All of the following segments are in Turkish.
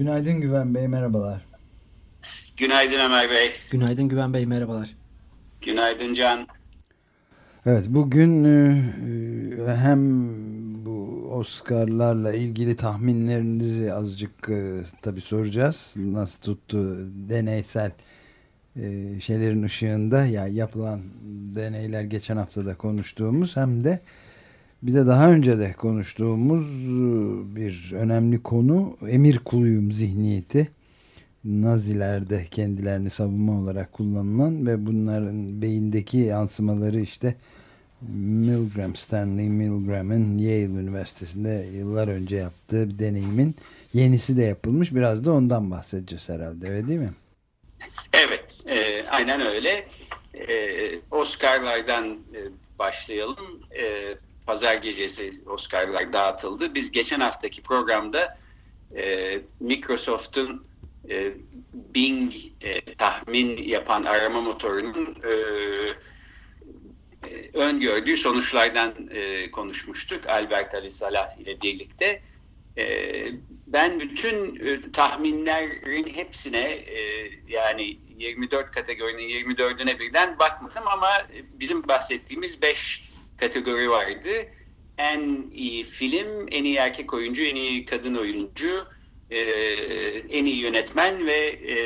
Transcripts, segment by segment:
Günaydın Güven Bey, merhabalar. Günaydın Ömer Bey. Günaydın Güven Bey, merhabalar. Günaydın Can. Evet, bugün e, e, hem bu Oscar'larla ilgili tahminlerinizi azıcık e, tabii soracağız. Nasıl tuttu deneysel şeylerin ışığında ya yapılan deneyler geçen hafta da konuştuğumuz hem de bir de daha önce de konuştuğumuz e, bir önemli konu emir kuluyum zihniyeti. Nazilerde kendilerini savunma olarak kullanılan ve bunların beyindeki yansımaları işte Milgram, Stanley Milgram'ın Yale Üniversitesi'nde yıllar önce yaptığı bir deneyimin yenisi de yapılmış. Biraz da ondan bahsedeceğiz herhalde öyle değil mi? Evet, e, aynen öyle. E, Oscar'lardan e, başlayalım. E, Pazar gecesi Oscar'lar dağıtıldı. Biz geçen haftaki programda e, Microsoft'un e, Bing e, tahmin yapan arama motorunun e, e, öngördüğü sonuçlardan e, konuşmuştuk. Albert Ali Salah ile birlikte. E, ben bütün e, tahminlerin hepsine e, yani 24 kategorinin 24'üne birden bakmadım ama bizim bahsettiğimiz 5 kategori vardı. En iyi film, en iyi erkek oyuncu, en iyi kadın oyuncu, e, en iyi yönetmen ve e,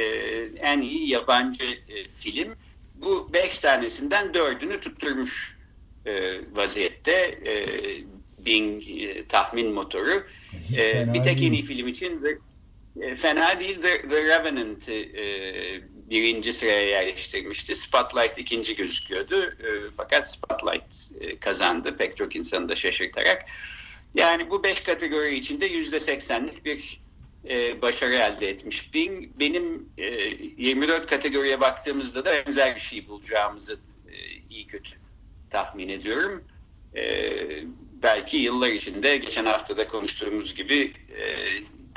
en iyi yabancı e, film. Bu beş tanesinden dördünü tutturmuş e, vaziyette e, Bing e, tahmin motoru. E, bir tek en iyi film için de, e, fena değil The, The Revenant e, birinci sıraya yerleştirmişti. Spotlight ikinci gözüküyordu. E, fakat Spotlight e, kazandı pek çok insanı da şaşırtarak. Yani bu beş kategori içinde yüzde seksenlik bir e, başarı elde etmiş. Benim e, 24 kategoriye baktığımızda da benzer bir şey bulacağımızı iyi kötü tahmin ediyorum. Belki yıllar içinde geçen haftada konuştuğumuz gibi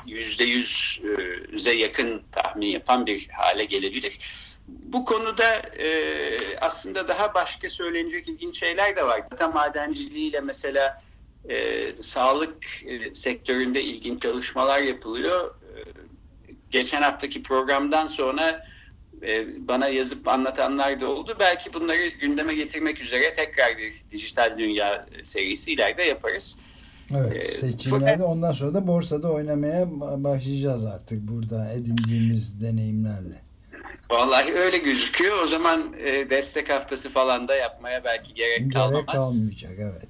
yüzde yüze yakın tahmin yapan bir hale gelebilir. Bu konuda e, aslında daha başka söylenecek ilginç şeyler de var. Data madenciliğiyle mesela e, sağlık e, sektöründe ilginç çalışmalar yapılıyor. E, geçen haftaki programdan sonra e, bana yazıp anlatanlar da oldu. Belki bunları gündeme getirmek üzere tekrar bir dijital dünya serisi ileride yaparız. Evet ee, seçimlerde ondan sonra da borsada oynamaya başlayacağız artık burada edindiğimiz deneyimlerle. Vallahi öyle gözüküyor. O zaman e, destek haftası falan da yapmaya belki gerek, gerek kalmaz. Gerek kalmayacak evet.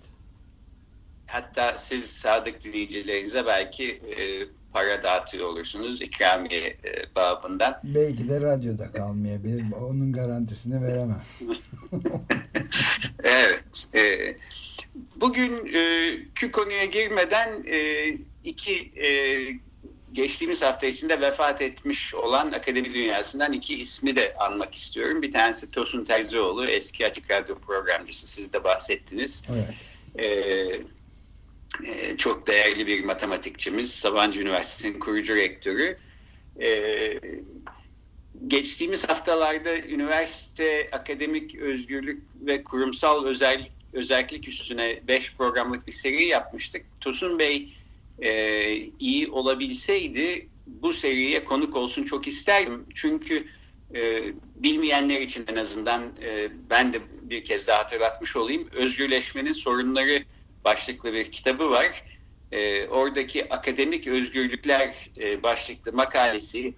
Hatta siz sadık dinleyicilerinize belki e, para dağıtıyor olursunuz ikramiye e, babından. Belki de radyoda kalmayabilir. Onun garantisini veremem. evet. E, bugünkü e, konuya girmeden e, iki e, geçtiğimiz hafta içinde vefat etmiş olan akademi dünyasından iki ismi de anmak istiyorum. Bir tanesi Tosun Terzioğlu, eski Açık Radyo programcısı. Siz de bahsettiniz. Evet. E, e, çok değerli bir matematikçimiz, Sabancı Üniversitesi'nin kurucu rektörü. E, geçtiğimiz haftalarda üniversite akademik özgürlük ve kurumsal özellik, özellik üstüne beş programlık bir seri yapmıştık. Tosun Bey e, iyi olabilseydi bu seriye konuk olsun çok isterdim. Çünkü e, bilmeyenler için en azından e, ben de bir kez daha hatırlatmış olayım. Özgürleşmenin sorunları başlıklı bir kitabı var. E, oradaki akademik özgürlükler e, başlıklı makalesi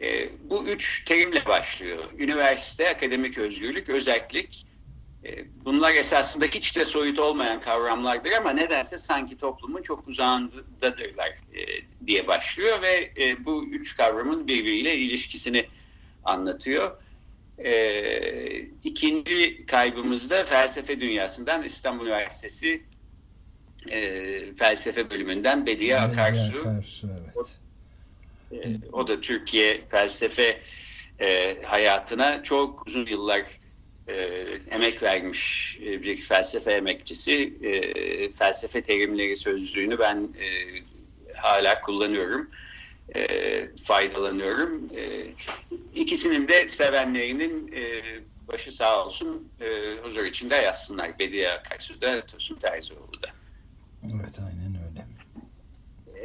e, bu üç terimle başlıyor. Üniversite, akademik özgürlük, özellik. E, bunlar esasında hiç de soyut olmayan kavramlardır ama nedense sanki toplumun çok uzağındadırlar e, diye başlıyor ve e, bu üç kavramın birbiriyle ilişkisini anlatıyor. İkinci kaybımızda felsefe dünyasından İstanbul Üniversitesi felsefe bölümünden Bediye Akarsu. Akarsu evet. O, o da Türkiye felsefe hayatına çok uzun yıllar e, emek vermiş e, bir felsefe emekçisi. E, felsefe terimleri sözlüğünü ben e, hala kullanıyorum. E, faydalanıyorum. E, ikisinin de sevenlerinin e, başı sağ olsun e, huzur içinde yazsınlar. Bediye Akarsu da Tosun Terzioğlu da. Evet aynen öyle.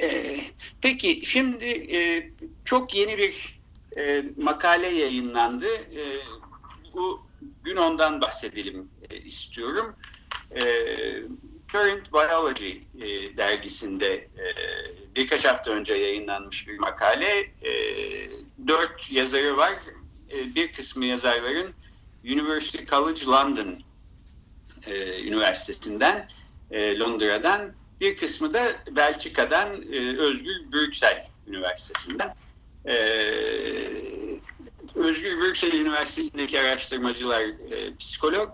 E, peki şimdi e, çok yeni bir e, makale yayınlandı. E, bu gün ondan bahsedelim e, istiyorum. E, Current Biology e, dergisinde birkaç hafta önce yayınlanmış bir makale. Dört yazarı var. Bir kısmı yazarların University College London Üniversitesi'nden, Londra'dan, bir kısmı da Belçika'dan Özgür Brüksel Üniversitesi'nden. E, Özgür Brüksel Üniversitesi'ndeki araştırmacılar e, psikolog,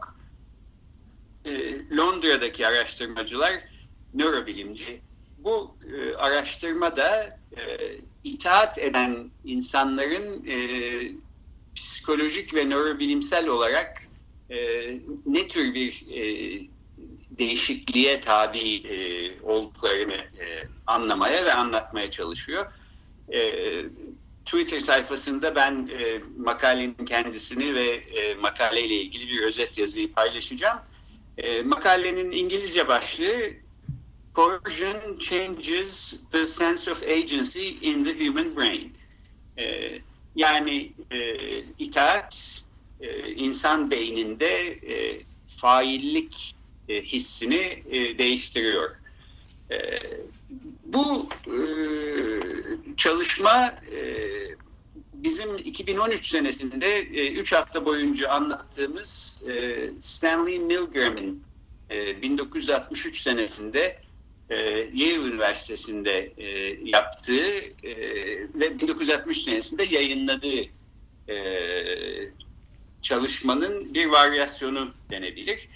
e, Londra'daki araştırmacılar nörobilimci. Bu e, araştırmada e, itaat eden insanların e, psikolojik ve nörobilimsel olarak e, ne tür bir e, değişikliğe tabi e, olduklarını e, anlamaya ve anlatmaya çalışıyor. E, Twitter sayfasında ben e, makalenin kendisini ve e, makaleyle ilgili bir özet yazıyı paylaşacağım. E, makalenin İngilizce başlığı Coercion Changes the Sense of Agency in the Human Brain. E, yani e, itaat e, insan beyninde e, faillik e, hissini e, değiştiriyor. E, bu e, çalışma e, bizim 2013 senesinde 3 e, hafta boyunca anlattığımız e, Stanley Milgram'ın e, 1963 senesinde e, Yale Üniversitesi'nde e, yaptığı e, ve 1960 senesinde yayınladığı e, çalışmanın bir varyasyonu denebilir.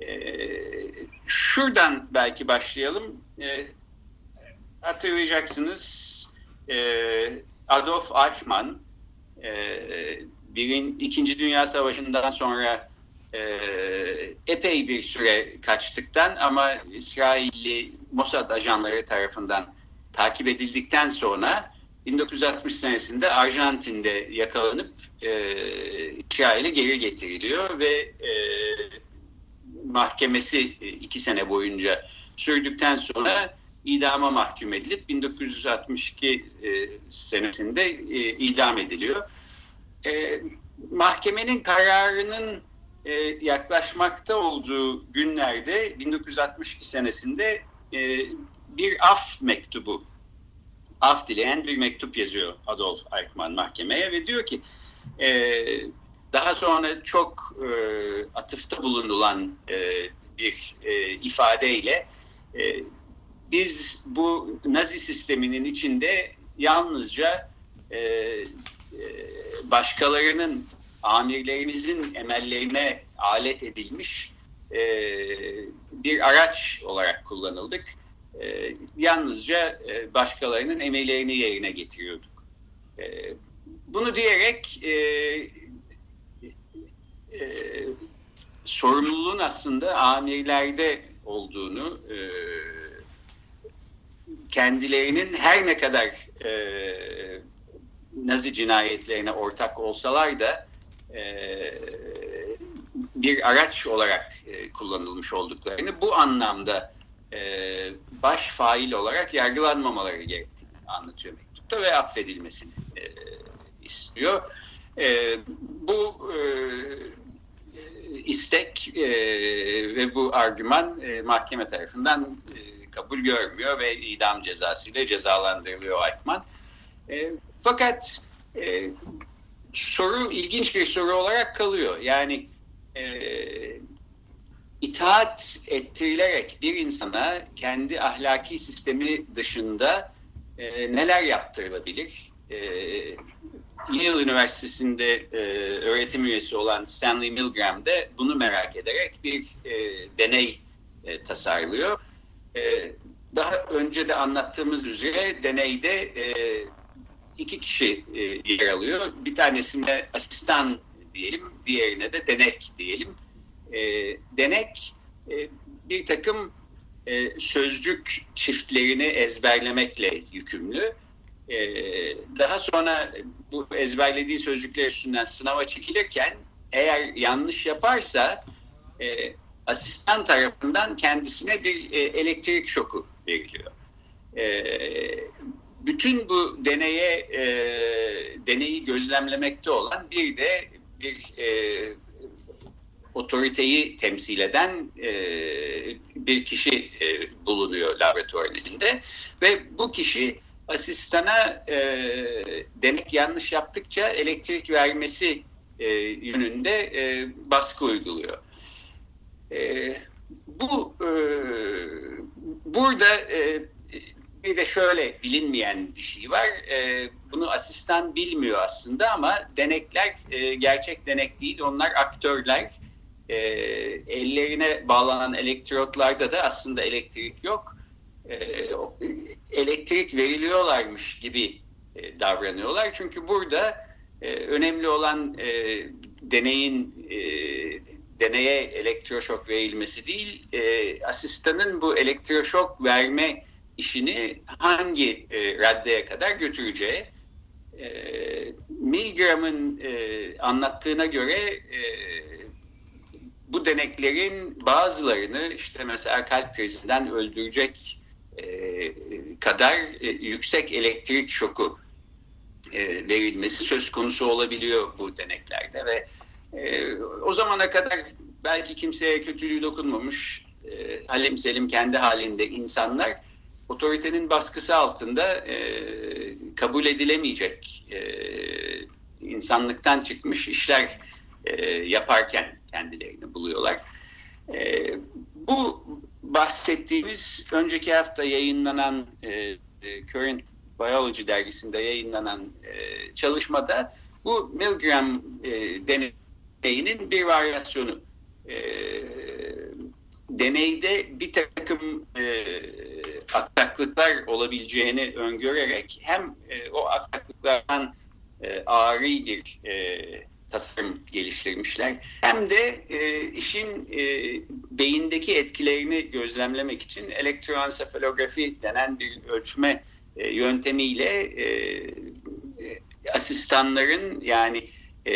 E, şuradan belki başlayalım. E, hatırlayacaksınız e, Adolf Eichmann e, birin, İkinci Dünya Savaşı'ndan sonra e, epey bir süre kaçtıktan ama İsrailli Mossad ajanları tarafından takip edildikten sonra 1960 senesinde Arjantin'de yakalanıp e, İsrail'e geri getiriliyor ve e, mahkemesi iki sene boyunca sürdükten sonra idama mahkum edilip 1962 e, senesinde e, idam ediliyor. E, mahkemenin kararının e, yaklaşmakta olduğu günlerde 1962 senesinde e, bir af mektubu, af dileyen bir mektup yazıyor Adolf Eichmann mahkemeye ve diyor ki e, daha sonra çok e, atıfta bulunulan e, bir e, ifadeyle e, biz bu Nazi sisteminin içinde yalnızca e, e, başkalarının amirlerimizin emellerine alet edilmiş e, bir araç olarak kullanıldık. E, yalnızca e, başkalarının emellerini yerine getiriyorduk. E, bunu diyerek e, e, sorumluluğun aslında amirlerde olduğunu e, kendilerinin her ne kadar e, Nazi cinayetlerine ortak olsalar da e, bir araç olarak e, kullanılmış olduklarını bu anlamda e, baş fail olarak yargılanmamaları gerektiğini anlatıyor mektupta ve affedilmesini e, istiyor. E, bu e, istek e, ve bu argüman e, mahkeme tarafından e, kabul görmüyor ve idam cezasıyla cezalandırılıyor Eichmann. E, fakat e, soru ilginç bir soru olarak kalıyor. Yani e, itaat ettirilerek bir insana kendi ahlaki sistemi dışında e, neler yaptırılabilir? E, Yale Üniversitesi'nde e, öğretim üyesi olan Stanley Milgram da bunu merak ederek bir e, deney e, tasarlıyor e, daha önce de anlattığımız üzere deneyde e, iki kişi e, yer alıyor. Bir tanesine asistan diyelim, diğerine de denek diyelim. E, denek e, bir takım e, sözcük çiftlerini ezberlemekle yükümlü. E, daha sonra bu ezberlediği sözcükler üstünden sınava çekilirken eğer yanlış yaparsa e, asistan tarafından kendisine bir e, elektrik şoku veriliyor. E, bütün bu deneye e, deneyi gözlemlemekte olan bir de bir e, otoriteyi temsil eden e, bir kişi e, bulunuyor laboratuvarın içinde ve bu kişi asistana e, denek yanlış yaptıkça elektrik vermesi e, yönünde e, baskı uyguluyor. E, bu e, burada e, bir de şöyle bilinmeyen bir şey var. E, bunu asistan bilmiyor aslında ama denekler e, gerçek denek değil. Onlar aktörler. E, ellerine bağlanan elektrotlarda da aslında elektrik yok. E, elektrik veriliyorlarmış gibi e, davranıyorlar. Çünkü burada e, önemli olan e, deneyin e, deneye elektroşok verilmesi değil, e, asistanın bu elektroşok verme işini hangi e, raddeye kadar götüreceği. E, Milgram'ın e, anlattığına göre e, bu deneklerin bazılarını işte mesela kalp krizinden öldürecek e, kadar e, yüksek elektrik şoku e, verilmesi söz konusu olabiliyor bu deneklerde ve e, o zamana kadar belki kimseye kötülüğü dokunmamış e, halim selim kendi halinde insanlar otoritenin baskısı altında e, kabul edilemeyecek e, insanlıktan çıkmış işler e, yaparken kendilerini buluyorlar. E, bu bahsettiğimiz önceki hafta yayınlanan e, Current Biology dergisinde yayınlanan e, çalışmada bu Milgram e, deneyinin bir varyasyonu. E, deneyde bir takım e, aksaklıklar olabileceğini öngörerek hem e, o aksaklıklardan e, ağrı bir e, tasarım geliştirmişler. Hem de e, işin e, beyindeki etkilerini gözlemlemek için elektroensefalografi denen bir ölçme e, yöntemiyle e, e, asistanların yani e,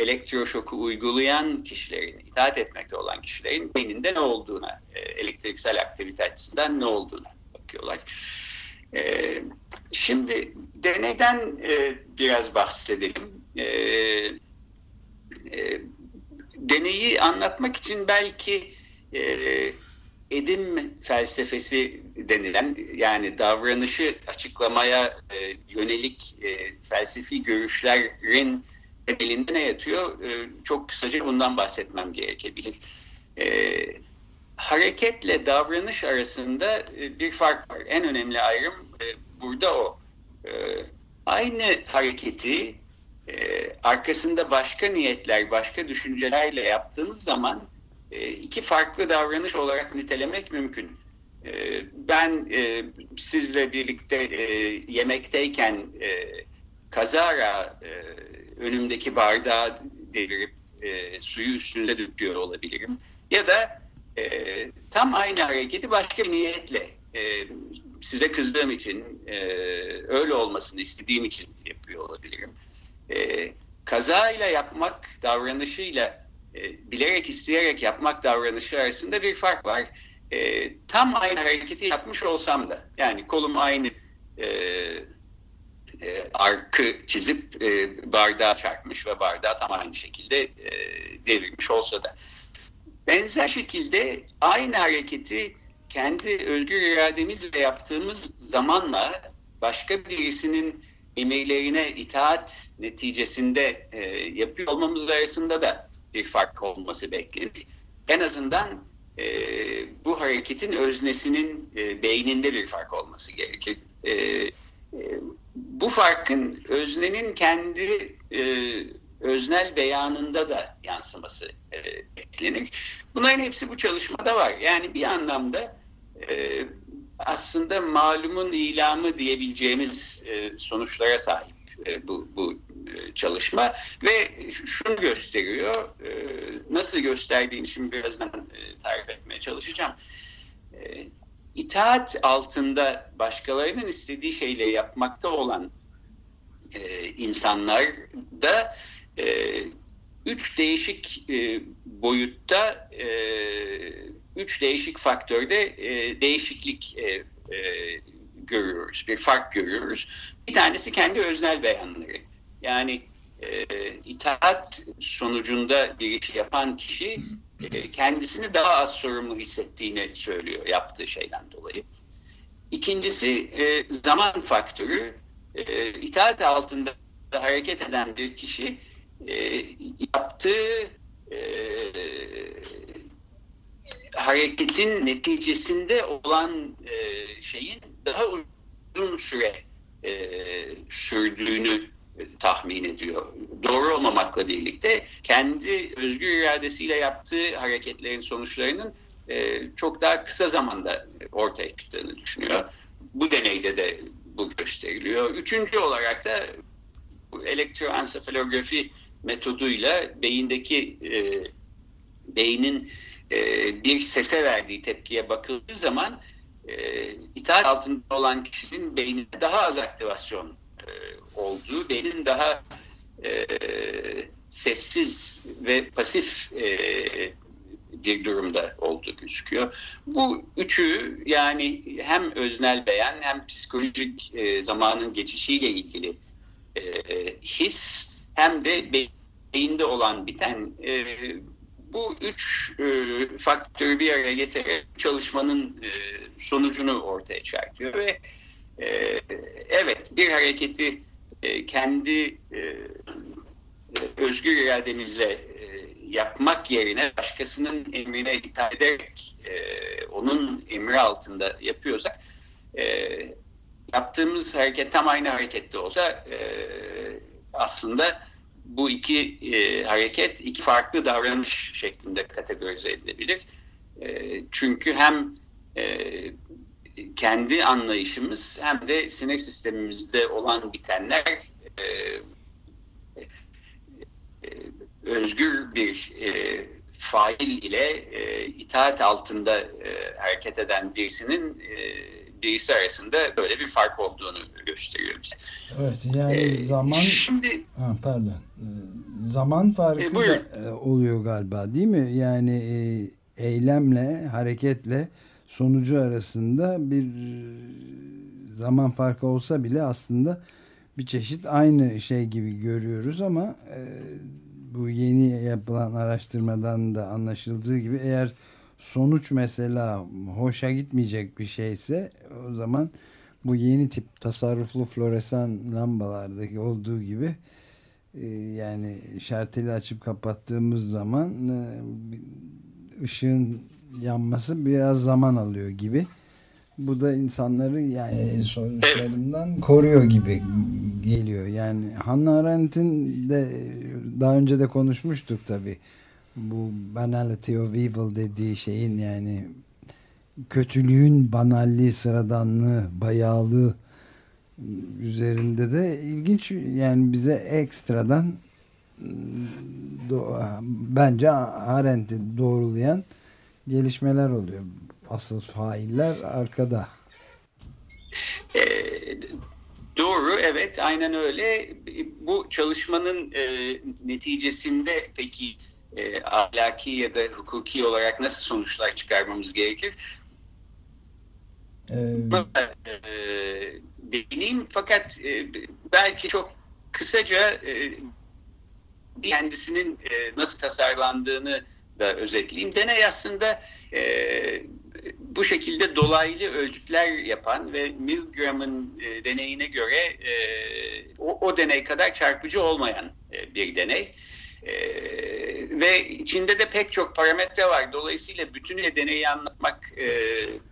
elektroşoku uygulayan kişilerin, itaat etmekte olan kişilerin beyninde ne olduğuna, e, elektriksel aktivite açısından ne olduğuna bakıyorlar. E, şimdi deneyden e, biraz bahsedelim. E, e, deneyi anlatmak için belki e, edim felsefesi denilen yani davranışı açıklamaya e, yönelik e, felsefi görüşlerin temelinde ne yatıyor? E, çok kısaca bundan bahsetmem gerekebilir. E, hareketle davranış arasında e, bir fark var. En önemli ayrım e, burada o. E, aynı hareketi e, arkasında başka niyetler, başka düşüncelerle yaptığımız zaman iki farklı davranış olarak nitelemek mümkün. Ben sizle birlikte yemekteyken kazara önümdeki bardağı devirip e, suyu üstünde döküyor olabilirim. Ya da e, tam aynı hareketi başka bir niyetle e, size kızdığım için, e, öyle olmasını istediğim için yapıyor olabilirim. E, kazayla yapmak davranışıyla e, bilerek isteyerek yapmak davranışı arasında bir fark var. E, tam aynı hareketi yapmış olsam da yani kolum aynı e, e, arkı çizip e, bardağa çarpmış ve bardağı tam aynı şekilde e, devirmiş olsa da. Benzer şekilde aynı hareketi kendi özgür irademizle yaptığımız zamanla başka birisinin emirlerine itaat neticesinde e, yapıyor olmamız arasında da bir fark olması beklenir. En azından e, bu hareketin öznesinin e, beyninde bir fark olması gerekir. E, e, bu farkın öznenin kendi e, öznel beyanında da yansıması e, beklenir. Bunların hepsi bu çalışmada var. Yani bir anlamda e, aslında malumun ilamı diyebileceğimiz e, sonuçlara sahip e, bu, bu e, çalışma ve şunu gösteriyor e, nasıl gösterdiğini şimdi birazdan e, tarif etmeye çalışacağım e, itaat altında başkalarının istediği şeyleri yapmakta olan e, insanlar da e, üç değişik e, boyutta e, üç değişik faktörde e, değişiklik e, e, görüyoruz, bir fark görüyoruz. Bir tanesi kendi öznel beyanları. Yani e, itaat sonucunda bir iş yapan kişi kendisini daha az sorumlu hissettiğini söylüyor yaptığı şeyden dolayı. İkincisi e, zaman faktörü. E, itaat altında hareket eden bir kişi e, yaptığı e, hareketin neticesinde olan e, şeyin daha uzun süre e, sürdüğünü tahmin ediyor. Doğru olmamakla birlikte kendi özgür iradesiyle yaptığı hareketlerin sonuçlarının e, çok daha kısa zamanda ortaya çıktığını düşünüyor. Bu deneyde de bu gösteriliyor. Üçüncü olarak da elektroensefalografi metoduyla beyindeki e, beynin e, bir sese verdiği tepkiye bakıldığı zaman e, itaat altında olan kişinin beyninde daha az aktivasyon olduğu, beynin daha e, sessiz ve pasif e, bir durumda olduğu gözüküyor. Bu üçü yani hem öznel beyan hem psikolojik e, zamanın geçişiyle ilgili e, his hem de beyinde olan biten e, bu üç e, faktörü bir araya getirerek çalışmanın e, sonucunu ortaya çıkartıyor ve e, evet bir hareketi e, kendi e, özgür irademizle e, yapmak yerine başkasının emrine itaat ederek onun emri altında yapıyorsak yaptığımız hareket tam aynı harekette olsa aslında bu iki hareket iki farklı davranış şeklinde kategorize edilebilir. Çünkü hem kendi anlayışımız hem de sinir sistemimizde olan bitenler e, e, özgür bir e, fail ile e, itaat altında e, hareket eden birisinin e, birisi arasında böyle bir fark olduğunu gösteriyor bize. Evet yani ee, zaman şimdi ha, pardon ee, zaman farkı e, da e, oluyor galiba değil mi? Yani e, eylemle hareketle sonucu arasında bir zaman farkı olsa bile aslında bir çeşit aynı şey gibi görüyoruz ama e, bu yeni yapılan araştırmadan da anlaşıldığı gibi eğer sonuç mesela hoşa gitmeyecek bir şeyse o zaman bu yeni tip tasarruflu floresan lambalardaki olduğu gibi e, yani şarteli açıp kapattığımız zaman e, ışığın yanması biraz zaman alıyor gibi. Bu da insanları yani sonuçlarından koruyor gibi geliyor. Yani Hannah Arendt'in de daha önce de konuşmuştuk tabii bu banality of evil dediği şeyin yani kötülüğün banalliği, sıradanlığı, bayağılığı üzerinde de ilginç yani bize ekstradan do, bence Arendt'i doğrulayan gelişmeler oluyor. Asıl failler arkada. E, doğru, evet aynen öyle. Bu çalışmanın e, neticesinde peki e, ahlaki ya da hukuki olarak nasıl sonuçlar çıkarmamız gerekir? Ee... değineyim fakat e, belki çok kısaca e, kendisinin e, nasıl tasarlandığını da özetleyeyim. Deney aslında e, bu şekilde dolaylı ölçütler yapan ve Milgram'ın e, deneyine göre e, o, o deney kadar çarpıcı olmayan e, bir deney. Ee, ve içinde de pek çok parametre var. Dolayısıyla bütünüyle deneyi anlatmak e,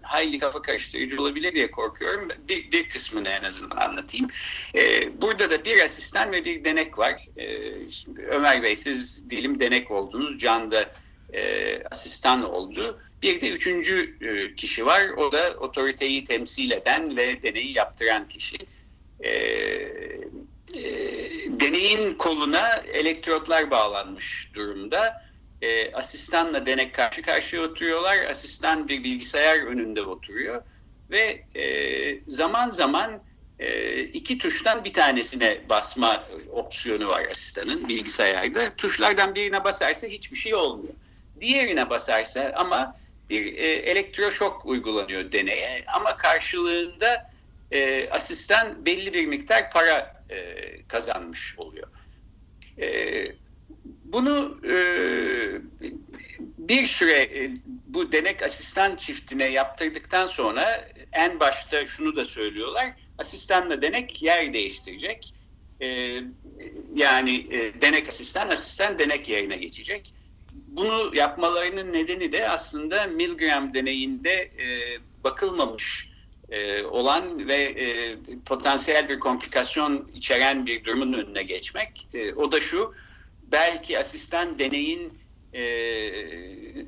hayli kafa karıştırıcı olabilir diye korkuyorum. Bir, bir kısmını en azından anlatayım. E, burada da bir asistan ve bir denek var. E, Ömer Bey siz dilim denek oldunuz. Can da e, asistan oldu. Bir de üçüncü e, kişi var. O da otoriteyi temsil eden ve deneyi yaptıran kişi. E, e, deneyin koluna elektrotlar bağlanmış durumda. E, asistanla denek karşı karşıya oturuyorlar. Asistan bir bilgisayar önünde oturuyor. Ve e, zaman zaman e, iki tuştan bir tanesine basma opsiyonu var asistanın bilgisayarda. Tuşlardan birine basarsa hiçbir şey olmuyor. Diğerine basarsa ama bir e, elektroşok uygulanıyor deneye ama karşılığında e, asistan belli bir miktar para e, kazanmış oluyor. E, bunu e, bir süre e, bu denek asistan çiftine yaptırdıktan sonra en başta şunu da söylüyorlar. Asistanla denek yer değiştirecek. E, yani e, denek asistan, asistan denek yerine geçecek bunu yapmalarının nedeni de aslında Milgram deneyinde e, bakılmamış e, olan ve e, potansiyel bir komplikasyon içeren bir durumun önüne geçmek. E, o da şu, belki asistan deneyin e,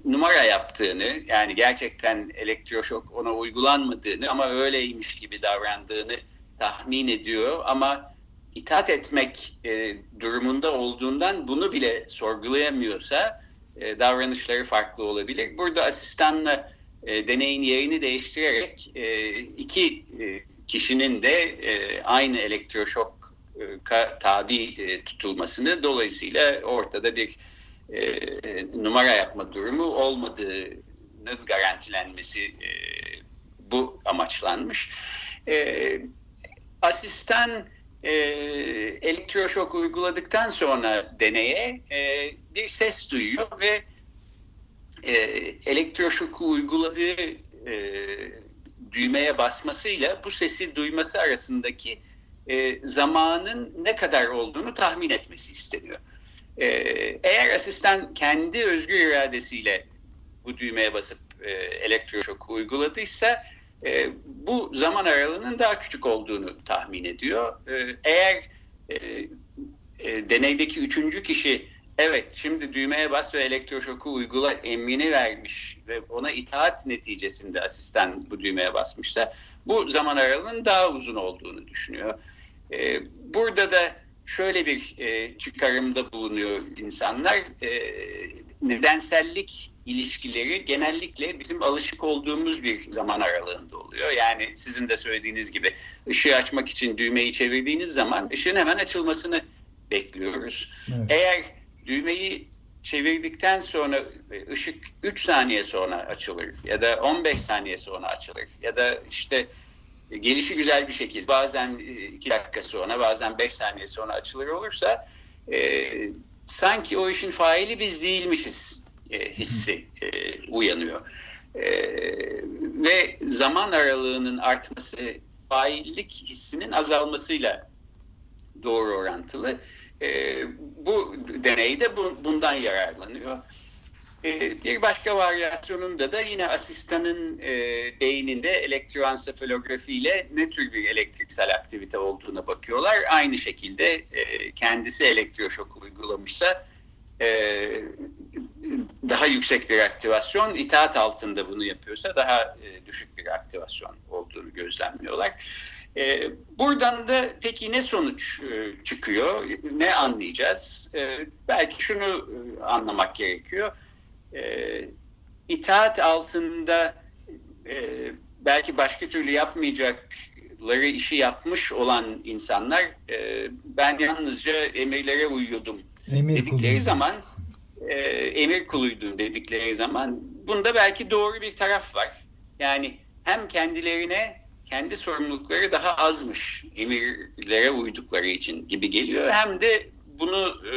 numara yaptığını, yani gerçekten elektroşok ona uygulanmadığını ama öyleymiş gibi davrandığını tahmin ediyor ama itaat etmek e, durumunda olduğundan bunu bile sorgulayamıyorsa e, davranışları farklı olabilir. Burada asistanla e, deneyin yerini değiştirerek e, iki kişinin de aynı elektroşok tabi tutulmasını dolayısıyla ortada bir numara yapma durumu olmadığının garantilenmesi bu amaçlanmış. E, asistan e, elektroşok uyguladıktan sonra deneye e, bir ses duyuyor ve e, elektroşoku uyguladığı e, düğmeye basmasıyla bu sesi duyması arasındaki e, zamanın ne kadar olduğunu tahmin etmesi isteniyor. E, eğer asistan kendi özgür iradesiyle bu düğmeye basıp e, elektroşoku uyguladıysa e, bu zaman aralığının daha küçük olduğunu tahmin ediyor. E, eğer e, e, deneydeki üçüncü kişi evet şimdi düğmeye bas ve elektroşoku uygula emrini vermiş ve ona itaat neticesinde asistan bu düğmeye basmışsa bu zaman aralığının daha uzun olduğunu düşünüyor. E, burada da şöyle bir e, çıkarımda bulunuyor insanlar. E, nedensellik ilişkileri genellikle bizim alışık olduğumuz bir zaman aralığında oluyor. Yani sizin de söylediğiniz gibi ışığı açmak için düğmeyi çevirdiğiniz zaman ışığın hemen açılmasını bekliyoruz. Evet. Eğer düğmeyi çevirdikten sonra ışık 3 saniye sonra açılır ya da 15 saniye sonra açılır ya da işte gelişi güzel bir şekilde bazen 2 dakika sonra bazen 5 saniye sonra açılır olursa e, sanki o işin faili biz değilmişiz e, hissi e, uyanıyor. E, ve zaman aralığının artması faillik hissinin azalmasıyla doğru orantılı. E, bu deneyde bu, bundan yararlanıyor. E, bir başka varyasyonunda da yine asistanın e, beyninde elektroensefalografi ile ne tür bir elektriksel aktivite olduğuna bakıyorlar. Aynı şekilde e, kendisi elektroşok uygulamışsa e, daha yüksek bir aktivasyon, itaat altında bunu yapıyorsa daha düşük bir aktivasyon olduğunu gözlemliyorlar. Buradan da peki ne sonuç çıkıyor, ne anlayacağız? Belki şunu anlamak gerekiyor. E, itaat altında e, belki başka türlü yapmayacakları işi yapmış olan insanlar e, ben yalnızca emirlere uyuyordum Emir dedikleri kuluydu. zaman e, emir kuluydum dedikleri zaman bunda belki doğru bir taraf var. Yani hem kendilerine kendi sorumlulukları daha azmış emirlere uydukları için gibi geliyor. Hem de bunu e,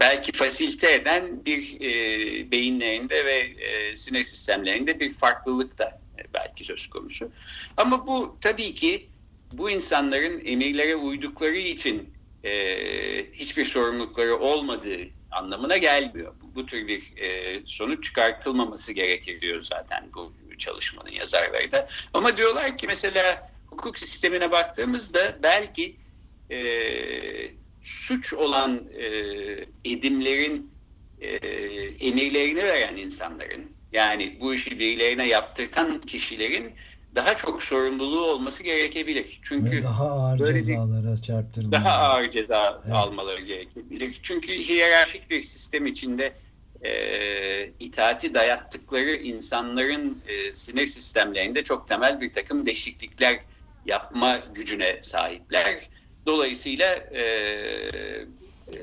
belki fasilite eden bir e, beyinlerinde ve e, sinir sistemlerinde bir farklılık da belki söz konusu. Ama bu tabii ki bu insanların emirlere uydukları için e, hiçbir sorumlulukları olmadığı anlamına gelmiyor. Bu, bu tür bir e, sonuç çıkartılmaması gerekir diyor zaten bu çalışmanın yazarları da. Ama diyorlar ki mesela hukuk sistemine baktığımızda belki e, suç olan e, edimlerin e, emirlerini veren insanların yani bu işi birilerine yaptırtan kişilerin daha çok sorumluluğu olması gerekebilir. Çünkü Ve daha ağır cezalara çarptırılmalı. Daha ağır ceza evet. almaları gerekebilir. Çünkü hiyerarşik bir sistem içinde e, itaati dayattıkları insanların e, sinir sistemlerinde çok temel bir takım değişiklikler yapma gücüne sahipler. Dolayısıyla e, e,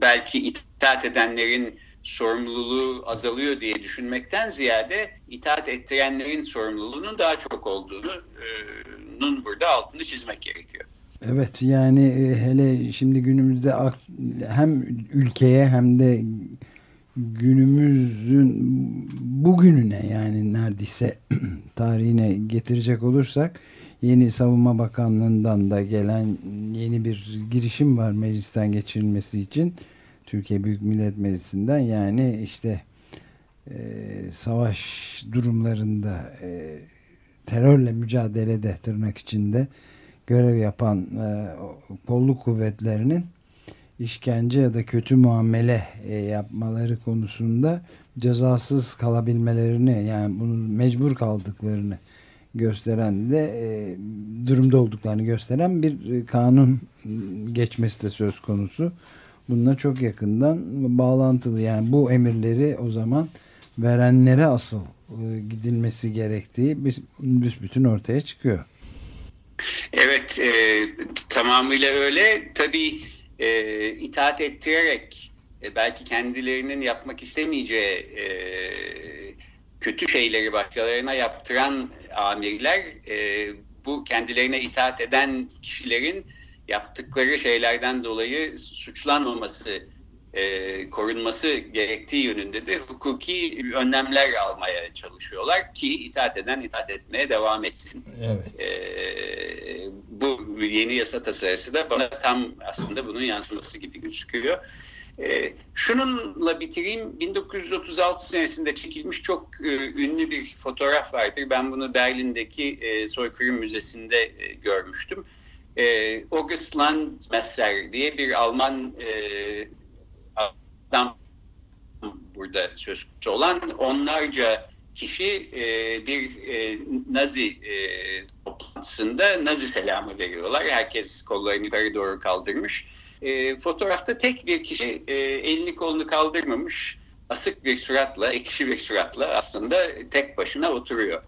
belki itaat edenlerin sorumluluğu azalıyor diye düşünmekten ziyade itaat ettirenlerin sorumluluğunun daha çok olduğunun burada altını çizmek gerekiyor. Evet yani e, hele şimdi günümüzde hem ülkeye hem de günümüzün bugününe yani neredeyse tarihine getirecek olursak yeni savunma bakanlığından da gelen yeni bir girişim var meclisten geçirilmesi için. Türkiye Büyük Millet Meclisi'nden. Yani işte e, savaş durumlarında e, terörle mücadelede tırnak içinde görev yapan e, kolluk kuvvetlerinin işkence ya da kötü muamele e, yapmaları konusunda cezasız kalabilmelerini yani bunu mecbur kaldıklarını gösteren de e, durumda olduklarını gösteren bir e, kanun geçmesi de söz konusu. Bununla çok yakından bağlantılı. Yani bu emirleri o zaman verenlere asıl e, gidilmesi gerektiği büsbütün ortaya çıkıyor. Evet, e, tamamıyla öyle. Tabii e, itaat ettirerek e, belki kendilerinin yapmak istemeyeceği e, kötü şeyleri başkalarına yaptıran amirler e, bu kendilerine itaat eden kişilerin yaptıkları şeylerden dolayı suçlanmaması, e, korunması gerektiği yönünde de hukuki önlemler almaya çalışıyorlar ki itaat eden itaat etmeye devam etsin. Evet. E, bu yeni yasa tasarısı da bana tam aslında bunun yansıması gibi gözüküyor. E, şununla bitireyim. 1936 senesinde çekilmiş çok e, ünlü bir fotoğraf vardır. Ben bunu Berlin'deki e, Soykırım Müzesi'nde e, görmüştüm. E, August Landmesser diye bir Alman e, adam burada söz konusu olan onlarca kişi e, bir e, Nazi e, toplantısında Nazi selamı veriyorlar. Herkes kollarını yukarı doğru kaldırmış. E, fotoğrafta tek bir kişi e, elini kolunu kaldırmamış. Asık bir suratla, ekşi bir suratla aslında tek başına oturuyor.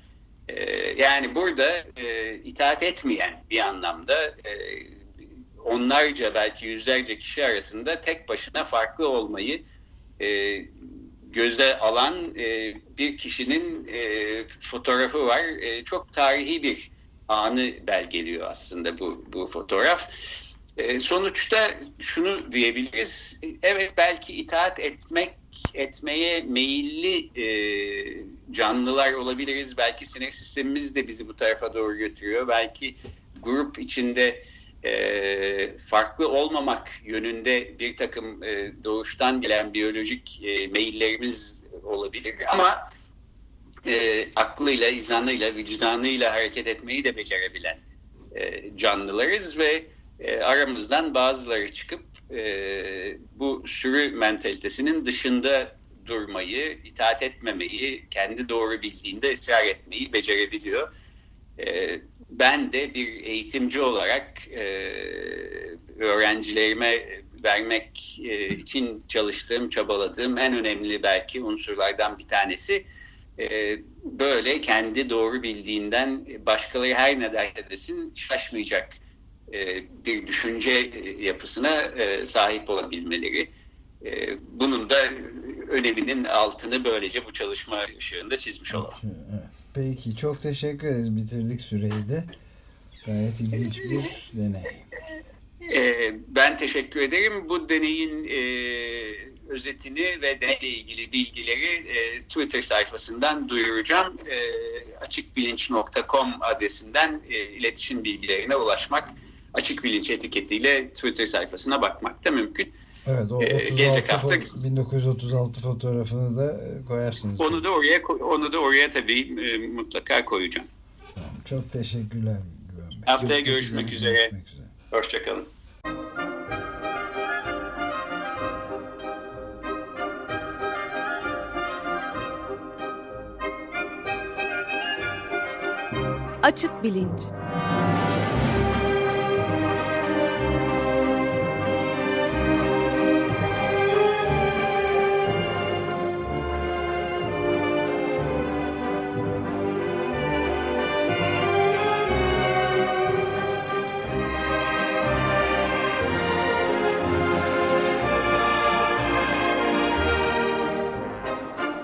Ee, yani burada e, itaat etmeyen bir anlamda e, onlarca belki yüzlerce kişi arasında tek başına farklı olmayı e, göze alan e, bir kişinin e, fotoğrafı var. E, çok tarihi bir anı belgeliyor aslında bu, bu fotoğraf. E, sonuçta şunu diyebiliriz. Evet belki itaat etmek etmeye meyilli e, canlılar olabiliriz. Belki sinir sistemimiz de bizi bu tarafa doğru götürüyor. Belki grup içinde e, farklı olmamak yönünde bir takım e, doğuştan gelen biyolojik e, meyillerimiz olabilir. Ama e, aklıyla, izanıyla, vicdanıyla hareket etmeyi de becerebilen e, canlılarız ve e, aramızdan bazıları çıkıp e, bu sürü mentalitesinin dışında durmayı, itaat etmemeyi, kendi doğru bildiğinde ısrar etmeyi becerebiliyor. E, ben de bir eğitimci olarak öğrencilerime vermek için çalıştığım, çabaladığım en önemli belki unsurlardan bir tanesi böyle kendi doğru bildiğinden başkaları her ne derse desin şaşmayacak bir düşünce yapısına e, sahip olabilmeleri. E, bunun da öneminin altını böylece bu çalışma ışığında çizmiş olalım. Peki çok teşekkür ederiz. Bitirdik süreyi de. Gayet ilginç bir deney. Ben teşekkür ederim. Bu deneyin özetini ve deneyle ilgili bilgileri Twitter sayfasından duyuracağım. Açıkbilinç.com adresinden iletişim bilgilerine ulaşmak açık bilinç etiketiyle Twitter sayfasına bakmak da mümkün. Evet, o ee, 36 gelecek hafta 1936 fotoğrafını da e, koyarsınız. Onu da oraya onu da oraya tabii e, mutlaka koyacağım. Tamam, çok teşekkürler. Haftaya görüşmek, görüşmek üzere. üzere. Hoşçakalın. Açık bilinç.